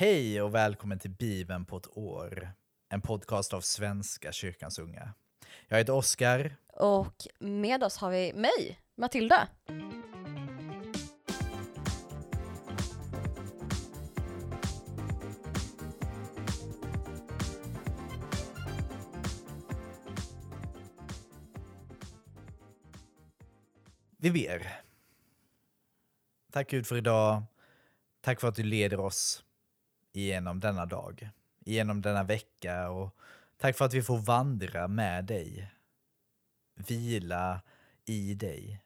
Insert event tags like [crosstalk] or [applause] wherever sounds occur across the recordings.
Hej och välkommen till Bibeln på ett år. En podcast av Svenska kyrkans unga. Jag heter Oskar. Och med oss har vi mig, Matilda. Vi ber. Tack Gud för idag. Tack för att du leder oss genom denna dag, genom denna vecka och tack för att vi får vandra med dig. Vila i dig.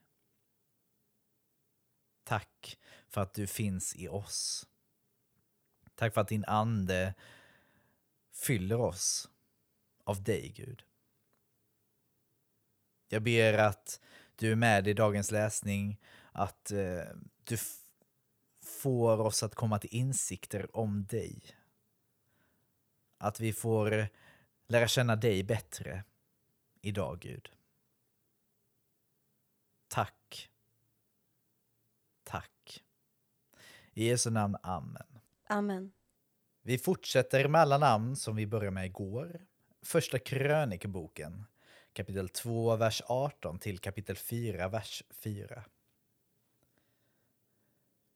Tack för att du finns i oss. Tack för att din ande fyller oss av dig, Gud. Jag ber att du är med i dagens läsning, att eh, du får oss att komma till insikter om dig. Att vi får lära känna dig bättre idag, Gud. Tack. Tack. I Jesu namn, Amen. Amen. Vi fortsätter med alla namn som vi började med igår. Första krönikeboken, kapitel 2, vers 18 till kapitel 4, vers 4.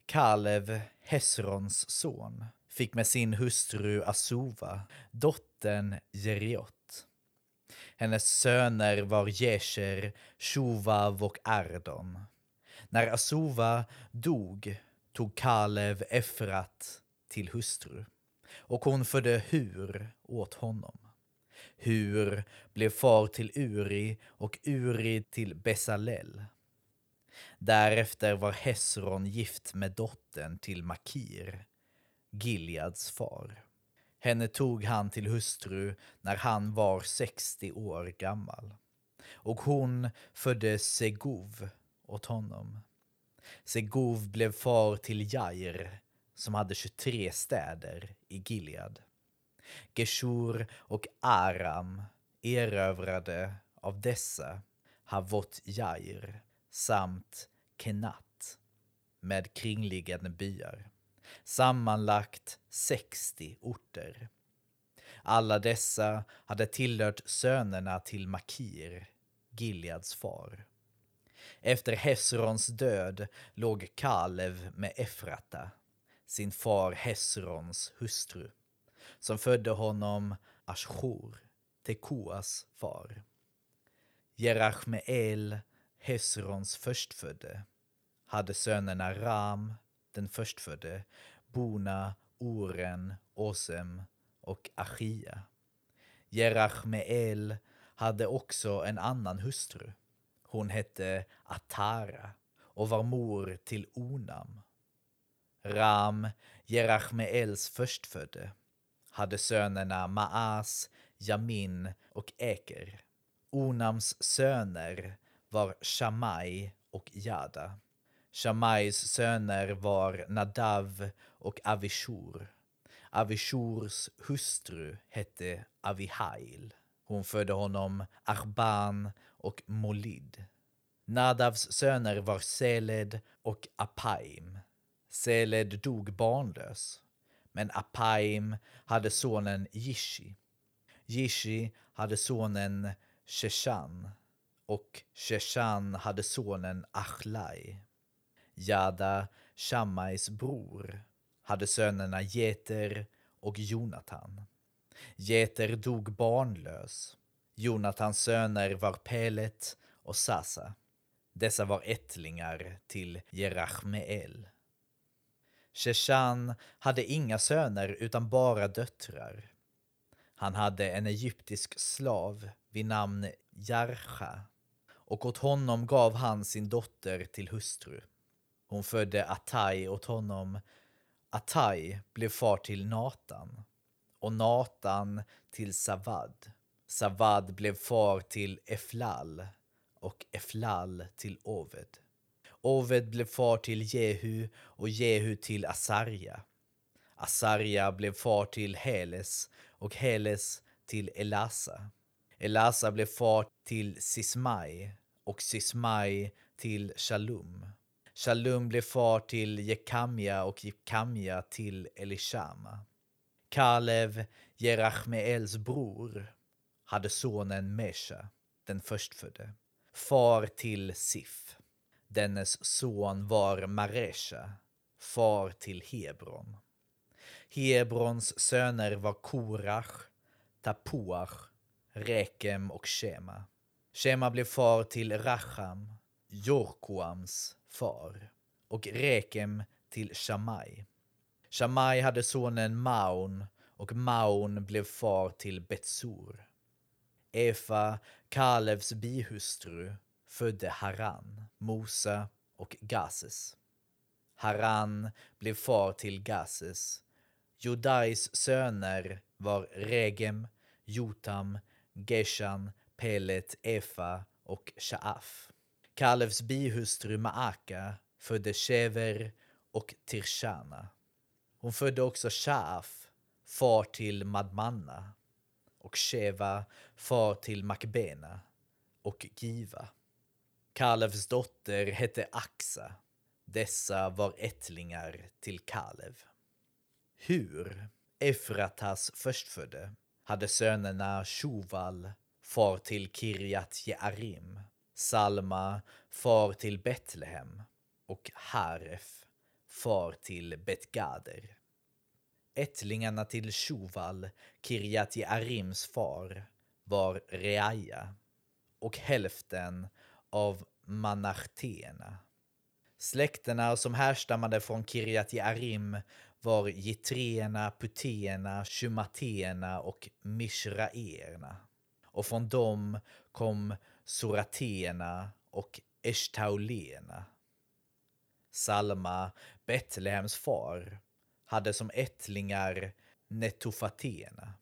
Kalev, Hesrons son, fick med sin hustru Asuva dottern Jeriot. Hennes söner var Jesher, Shuvav och Ardon. När Asuva dog tog Kalev Efrat till hustru och hon födde Hur åt honom. Hur blev far till Uri och Uri till Besalel. Därefter var Hesron gift med dottern till Makir, Gileads far. Henne tog han till hustru när han var 60 år gammal. Och hon födde Segov åt honom. Segov blev far till Jair som hade 23 städer i Gilead. Geshur och Aram erövrade av dessa Havot Jair samt Kenat med kringliggande byar. Sammanlagt 60 orter. Alla dessa hade tillhört sönerna till Makir, Gileads far. Efter Hesrons död låg Kalev med Efrata, sin far Hesrons hustru, som födde honom Ashur, Tekoas far. Jerachmeel Hesrons förstfödde, hade sönerna Ram, den förstfödde, Bona, Oren, Osem och Achia. Jerachmeel hade också en annan hustru. Hon hette Atara och var mor till Onam. Ram, Jerachmeels förstfödde, hade sönerna Maas, Jamin och Eker. Onams söner var Shamai och Jada. Shamais söner var Nadav och Avishur. Avishurs hustru hette Avihail. Hon födde honom Arban och Molid. Nadavs söner var Seled och Apaim. Seled dog barnlös, men Apaim hade sonen Jishi. Jishi hade sonen Sheshan och Sheshan hade sonen Achlai. Jada, Shammais bror, hade sönerna Jeter och Jonatan. Jeter dog barnlös. Jonatans söner var Pelet och Sasa. Dessa var ättlingar till Jerachmeel. Sheshan hade inga söner utan bara döttrar. Han hade en egyptisk slav vid namn Jarcha och åt honom gav han sin dotter till hustru. Hon födde Atai åt honom. Atai blev far till Natan och Natan till Savad. Savad blev far till Eflal och Eflal till Oved. Oved blev far till Jehu och Jehu till Asarja. Asarja blev far till Heles och Heles till Elasa. Elasa blev far till Sismai och Sismai till Shalum. Shalum blev far till Jekamja och Jekamja till Elishama. Kalev, Jerachmeels bror, hade sonen Mesha, den förstfödde, far till Sif. Dennes son var Maresha, far till Hebron. Hebrons söner var Korach, Tapuach, Rekem och Shema. Shema blev far till Racham, Jorkoams far, och Rekem till Shamai. Shamai hade sonen Maun och Maun blev far till Betsur. Efa, Kalevs bihustru, födde Haran, Mosa och Gases. Haran blev far till Gases. Jodais söner var Regem, Jotam, Geshan, Pelet, Efa och Shaaf. Kalevs bihustru Maaka födde Shever och Tirshana. Hon födde också Shaaf, far till Madmanna och Sheva, far till Makbena och Giva. Kalevs dotter hette Axa. Dessa var ättlingar till Kalev. Hur, Efratas förstfödde, hade sönerna Shuval, far till Kirjat Jearim, Salma, far till Betlehem och Haref, far till Betgader. Ättlingarna till Shuval, Kirjat Jearims far, var Reaja och hälften av Manartéerna. Släkterna som härstammade från Kirjat Jearim var Jitreerna, Puteerna, Shumateerna och Mishraerna. Och från dem kom Sorateerna och Eshtauleerna. Salma, Betlehems far, hade som ättlingar Netofateerna,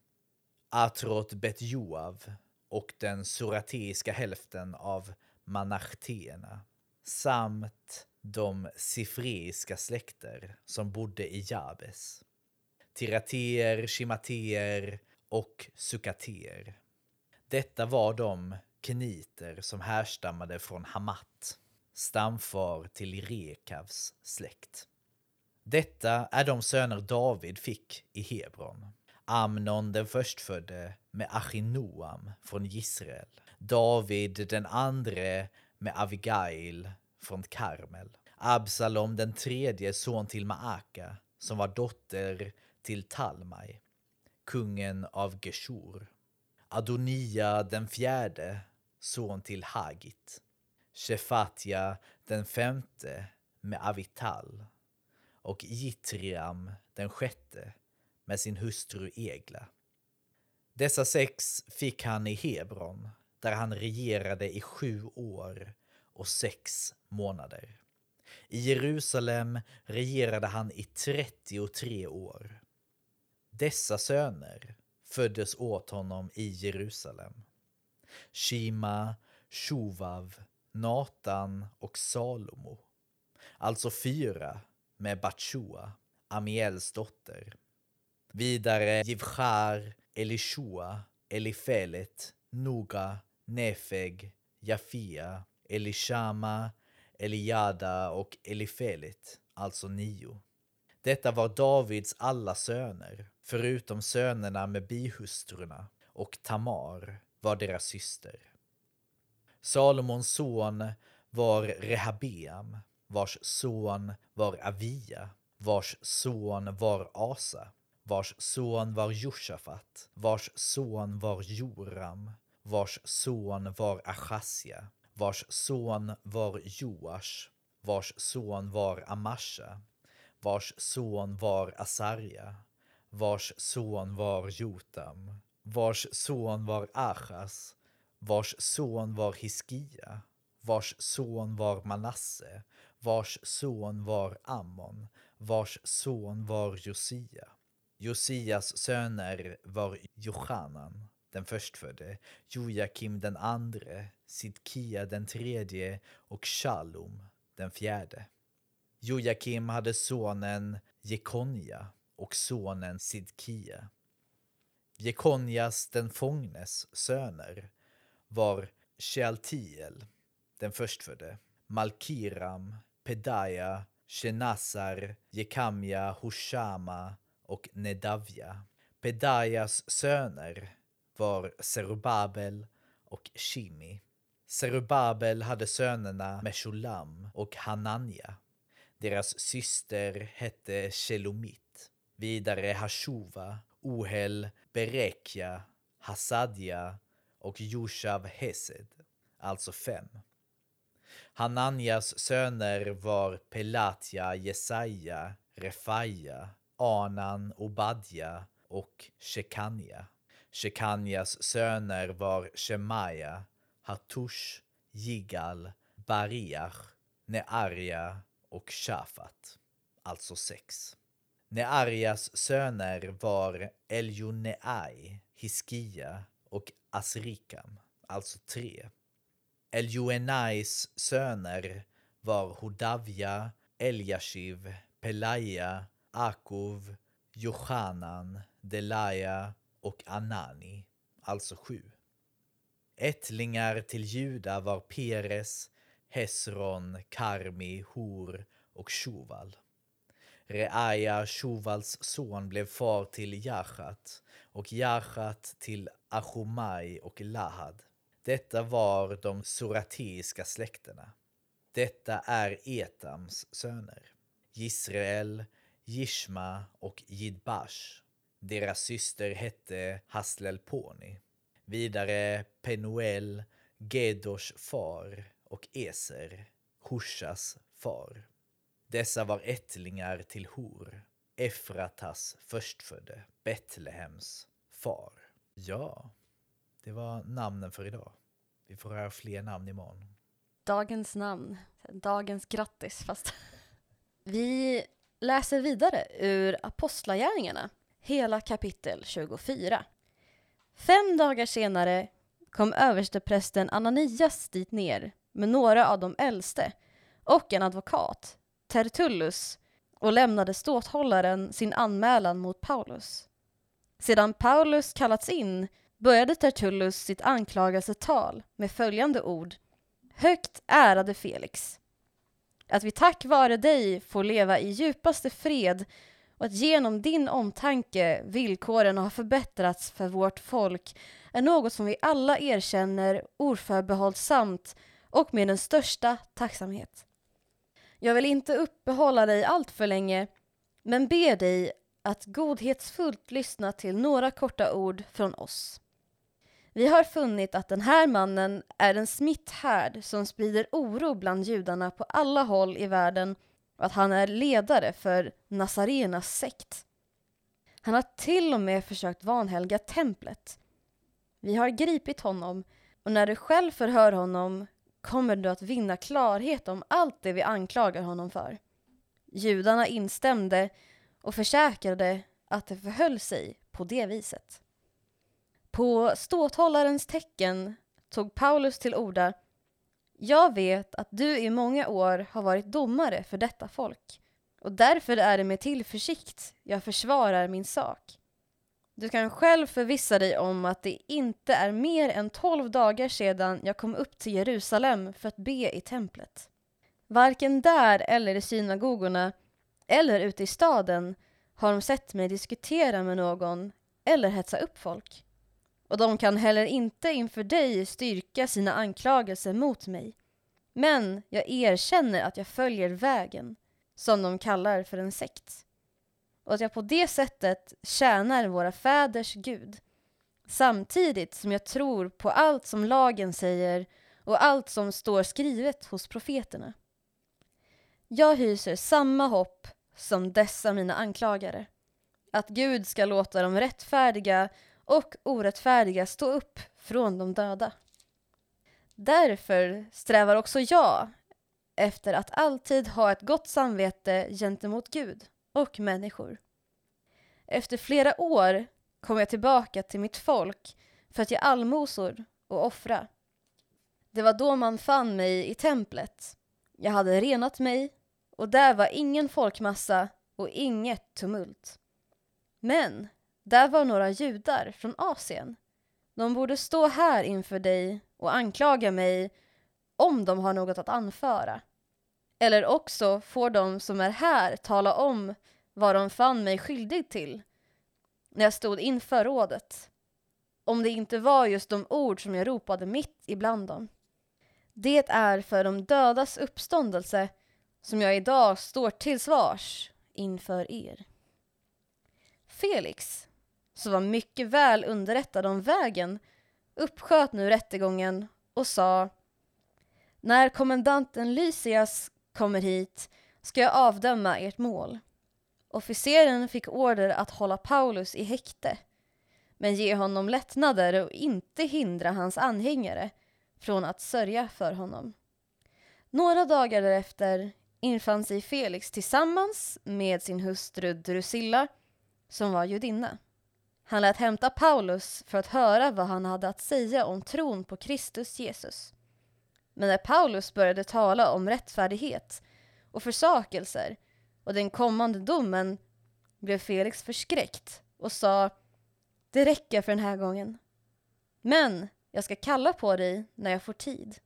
Atrot Betjoav och den sorateiska hälften av Manachteerna samt de sifreiska släkter som bodde i Jabes. Tirateer, Shimateer och Sukateer. Detta var de keniter som härstammade från Hamat, stamfar till Rekavs släkt. Detta är de söner David fick i Hebron. Amnon den förstfödde med Achinoam från Israel. David den andre med Avigail från Karmel. Absalom den tredje son till Maaka som var dotter till Talmai, kungen av Geshur. Adonia den fjärde son till Hagit. Shefatja den femte med Avital och Jitriam den sjätte med sin hustru Egla. Dessa sex fick han i Hebron, där han regerade i sju år och sex månader. I Jerusalem regerade han i 33 år. Dessa söner föddes åt honom i Jerusalem. Shima, Shuvav, Natan och Salomo. Alltså fyra med Batshua, Amiels dotter. Vidare Jivchar, Elishua, Elifelet, Noga, Nefeg, Jafia, Elishama, Eliada och Elifelet, alltså nio. Detta var Davids alla söner, förutom sönerna med bihustrurna, och Tamar var deras syster. Salomons son var Rehabeam, vars son var Avia, vars son var Asa, vars son var Josafat, vars son var Joram, vars son var Achasia, vars son var Joash, vars son var Amasha, vars son var Asarja, vars son var Jotam, vars son var Achas, vars son var Hiskia, vars son var Manasse, vars son var Ammon, vars son var Josia. Josias söner var Johanan, den förstfödde, Jojakim den andre, Sidkia den tredje och Shalom den fjärde. Jojakim hade sonen Jekonja och sonen Sidkia. Jekonjas den fångnes söner var Shealtiel, den förstfödde, Malkiram, Pedaja, Shenazar, Jekamja, Hoshama och Nedavja. Pedajas söner var Zerubabel och Shimi. Zerubabel hade sönerna Meshulam och Hananja. Deras syster hette Shelomit. Vidare Hashuva, Ohel, Berekja, Hasadja och Joshav Hesed, alltså fem. Hananjas söner var Pelatja, Jesaja, Refaja, Anan, Obadja och Shekania. Shekanias söner var Shemaya, Hatush, Jigal, Bariach, Nearja och Shafat, alltså sex. Nearjas söner var Eljoneai, Hiskia och Asrikam, alltså tre. Eljoenais söner var Hodavia, Eljashiv, Pelaja, Akov, Johanan, Delaja och Anani, alltså sju. Ättlingar till Juda var Peres, Hesron, Karmi, Hor och Shuval. Reaja, Shuvals son, blev far till Jachat och Jachat till Achomai och Lahad. Detta var de sorateiska släkterna. Detta är Etams söner. Jisrael, Jishma och Jidbash. Deras syster hette Haslelponi. Vidare Penuel, Gedors far och Eser, Hushas far. Dessa var ättlingar till Hor, Efratas förstfödde, Betlehems far. Ja, det var namnen för idag. Vi får höra fler namn imorgon. Dagens namn, dagens grattis fast. [laughs] Vi läser vidare ur Apostlagärningarna, hela kapitel 24. Fem dagar senare kom översteprästen Ananias dit ner med några av de äldste och en advokat, Tertullus, och lämnade ståthållaren sin anmälan mot Paulus. Sedan Paulus kallats in började Tertullus sitt anklagelsetal med följande ord. Högt ärade Felix. Att vi tack vare dig får leva i djupaste fred och att genom din omtanke villkoren har förbättrats för vårt folk är något som vi alla erkänner oförbehållsamt och med den största tacksamhet. Jag vill inte uppehålla dig allt för länge, men ber dig att godhetsfullt lyssna till några korta ord från oss. Vi har funnit att den här mannen är en smitthärd som sprider oro bland judarna på alla håll i världen att han är ledare för Nazarenas sekt. Han har till och med försökt vanhelga templet. Vi har gripit honom och när du själv förhör honom kommer du att vinna klarhet om allt det vi anklagar honom för. Judarna instämde och försäkrade att det förhöll sig på det viset. På ståthållarens tecken tog Paulus till orda jag vet att du i många år har varit domare för detta folk och därför är det med tillförsikt jag försvarar min sak. Du kan själv förvissa dig om att det inte är mer än tolv dagar sedan jag kom upp till Jerusalem för att be i templet. Varken där eller i synagogorna eller ute i staden har de sett mig diskutera med någon eller hetsa upp folk. Och de kan heller inte inför dig styrka sina anklagelser mot mig. Men jag erkänner att jag följer vägen, som de kallar för en sekt. Och att jag på det sättet tjänar våra fäders Gud. Samtidigt som jag tror på allt som lagen säger och allt som står skrivet hos profeterna. Jag hyser samma hopp som dessa mina anklagare. Att Gud ska låta de rättfärdiga och orättfärdiga stå upp från de döda. Därför strävar också jag efter att alltid ha ett gott samvete gentemot Gud och människor. Efter flera år kom jag tillbaka till mitt folk för att ge allmosor och offra. Det var då man fann mig i templet. Jag hade renat mig och där var ingen folkmassa och inget tumult. Men där var några judar från Asien. De borde stå här inför dig och anklaga mig om de har något att anföra. Eller också får de som är här tala om vad de fann mig skyldig till när jag stod inför rådet. Om det inte var just de ord som jag ropade mitt ibland dem. Det är för de dödas uppståndelse som jag idag står till svars inför er. Felix, som var mycket väl underrättad om vägen, uppsköt nu rättegången och sa När kommendanten Lysias kommer hit ska jag avdöma ert mål. Officeren fick order att hålla Paulus i häkte men ge honom lättnader och inte hindra hans anhängare från att sörja för honom. Några dagar därefter infann sig Felix tillsammans med sin hustru Drusilla, som var judinna. Han lät hämta Paulus för att höra vad han hade att säga om tron på Kristus Jesus. Men när Paulus började tala om rättfärdighet och försakelser och den kommande domen blev Felix förskräckt och sa Det räcker för den här gången. Men jag ska kalla på dig när jag får tid.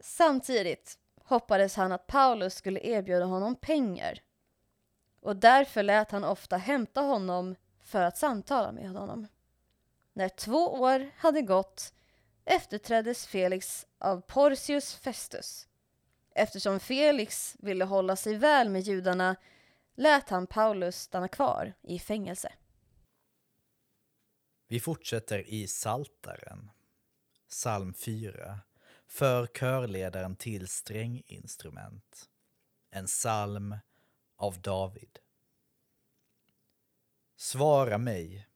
Samtidigt hoppades han att Paulus skulle erbjuda honom pengar och därför lät han ofta hämta honom för att samtala med honom. När två år hade gått efterträddes Felix av Porcius Festus. Eftersom Felix ville hålla sig väl med judarna lät han Paulus stanna kvar i fängelse. Vi fortsätter i Saltaren, psalm 4, för körledaren till stränginstrument. En psalm av David. Svara mig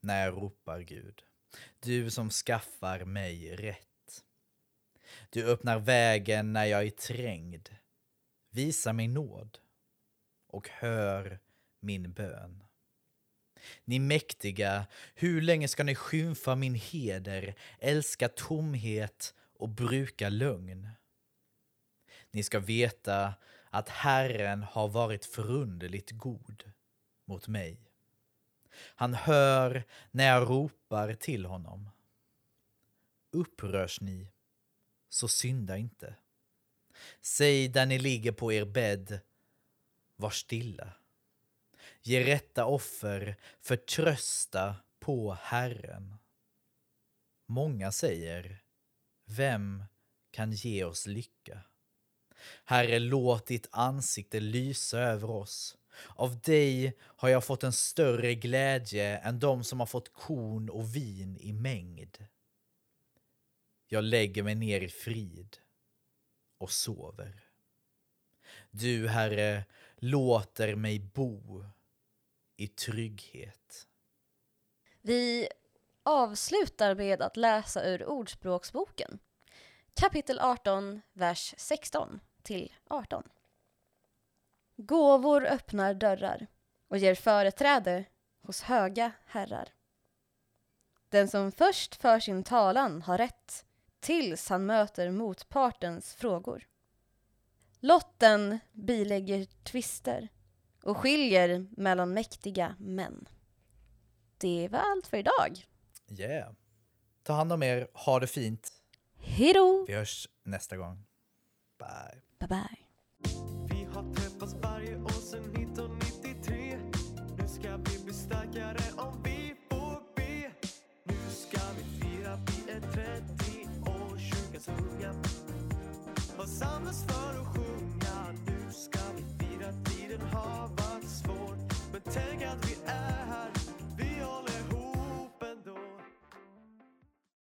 när jag ropar Gud, du som skaffar mig rätt. Du öppnar vägen när jag är trängd. Visa mig nåd och hör min bön. Ni mäktiga, hur länge ska ni skymfa min heder, älska tomhet och bruka lögn? Ni ska veta att Herren har varit förunderligt god mot mig. Han hör när jag ropar till honom. Upprörs ni, så synda inte. Säg där ni ligger på er bädd, var stilla. Ge rätta offer, förtrösta på Herren. Många säger, vem kan ge oss lycka? Herre, låt ditt ansikte lysa över oss. Av dig har jag fått en större glädje än de som har fått korn och vin i mängd. Jag lägger mig ner i frid och sover. Du, Herre, låter mig bo i trygghet. Vi avslutar med att läsa ur Ordspråksboken, kapitel 18, vers 16 till 18. Gåvor öppnar dörrar och ger företräde hos höga herrar. Den som först för sin talan har rätt tills han möter motpartens frågor. Lotten bilägger tvister och skiljer mellan mäktiga män. Det var allt för idag. Yeah. Ta hand om er, ha det fint. Hejdå! Vi hörs nästa gång. Bye. Bye bye. Sverige och sen 1993 Nu ska vi bli starkare om vi får be Nu ska vi fira, vi är 30 år, kyrkans unga har samlats för att sjunga. Nu ska vi fira, tiden har varit svår. Men tänk att vi är här.